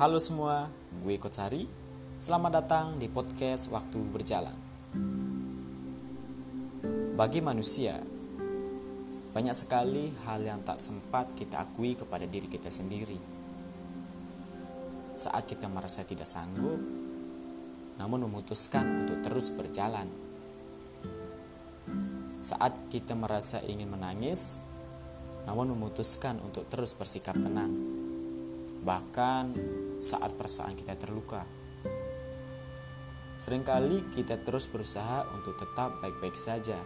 Halo semua, gue Kotsari. Selamat datang di podcast Waktu Berjalan. Bagi manusia, banyak sekali hal yang tak sempat kita akui kepada diri kita sendiri. Saat kita merasa tidak sanggup, namun memutuskan untuk terus berjalan. Saat kita merasa ingin menangis, namun memutuskan untuk terus bersikap tenang. Bahkan saat perasaan kita terluka. Seringkali kita terus berusaha untuk tetap baik-baik saja.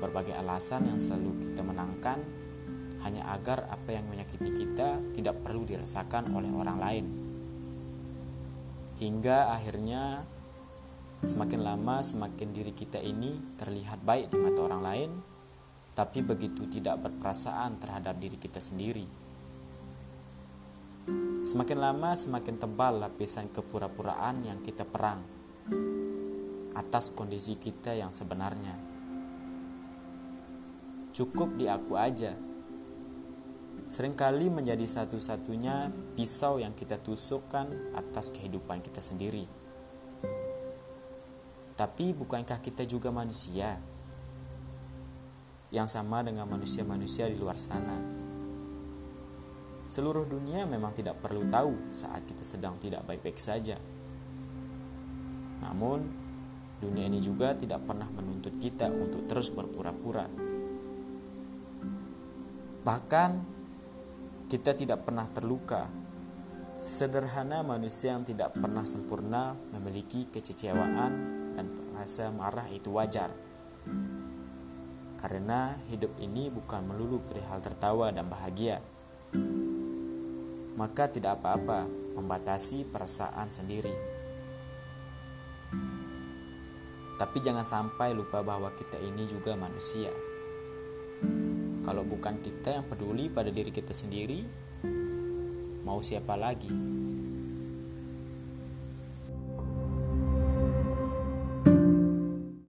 Berbagai alasan yang selalu kita menangkan hanya agar apa yang menyakiti kita tidak perlu dirasakan oleh orang lain. Hingga akhirnya semakin lama semakin diri kita ini terlihat baik di mata orang lain, tapi begitu tidak berperasaan terhadap diri kita sendiri. Semakin lama semakin tebal lapisan kepura-puraan yang kita perang atas kondisi kita yang sebenarnya. Cukup di aku aja. Seringkali menjadi satu-satunya pisau yang kita tusukkan atas kehidupan kita sendiri. Tapi bukankah kita juga manusia? Yang sama dengan manusia-manusia di luar sana Seluruh dunia memang tidak perlu tahu saat kita sedang tidak baik-baik saja. Namun, dunia ini juga tidak pernah menuntut kita untuk terus berpura-pura. Bahkan, kita tidak pernah terluka. Sederhana manusia yang tidak pernah sempurna memiliki kecewaan dan rasa marah itu wajar. Karena hidup ini bukan melulu perihal tertawa dan bahagia maka tidak apa-apa membatasi perasaan sendiri. Tapi jangan sampai lupa bahwa kita ini juga manusia. Kalau bukan kita yang peduli pada diri kita sendiri, mau siapa lagi?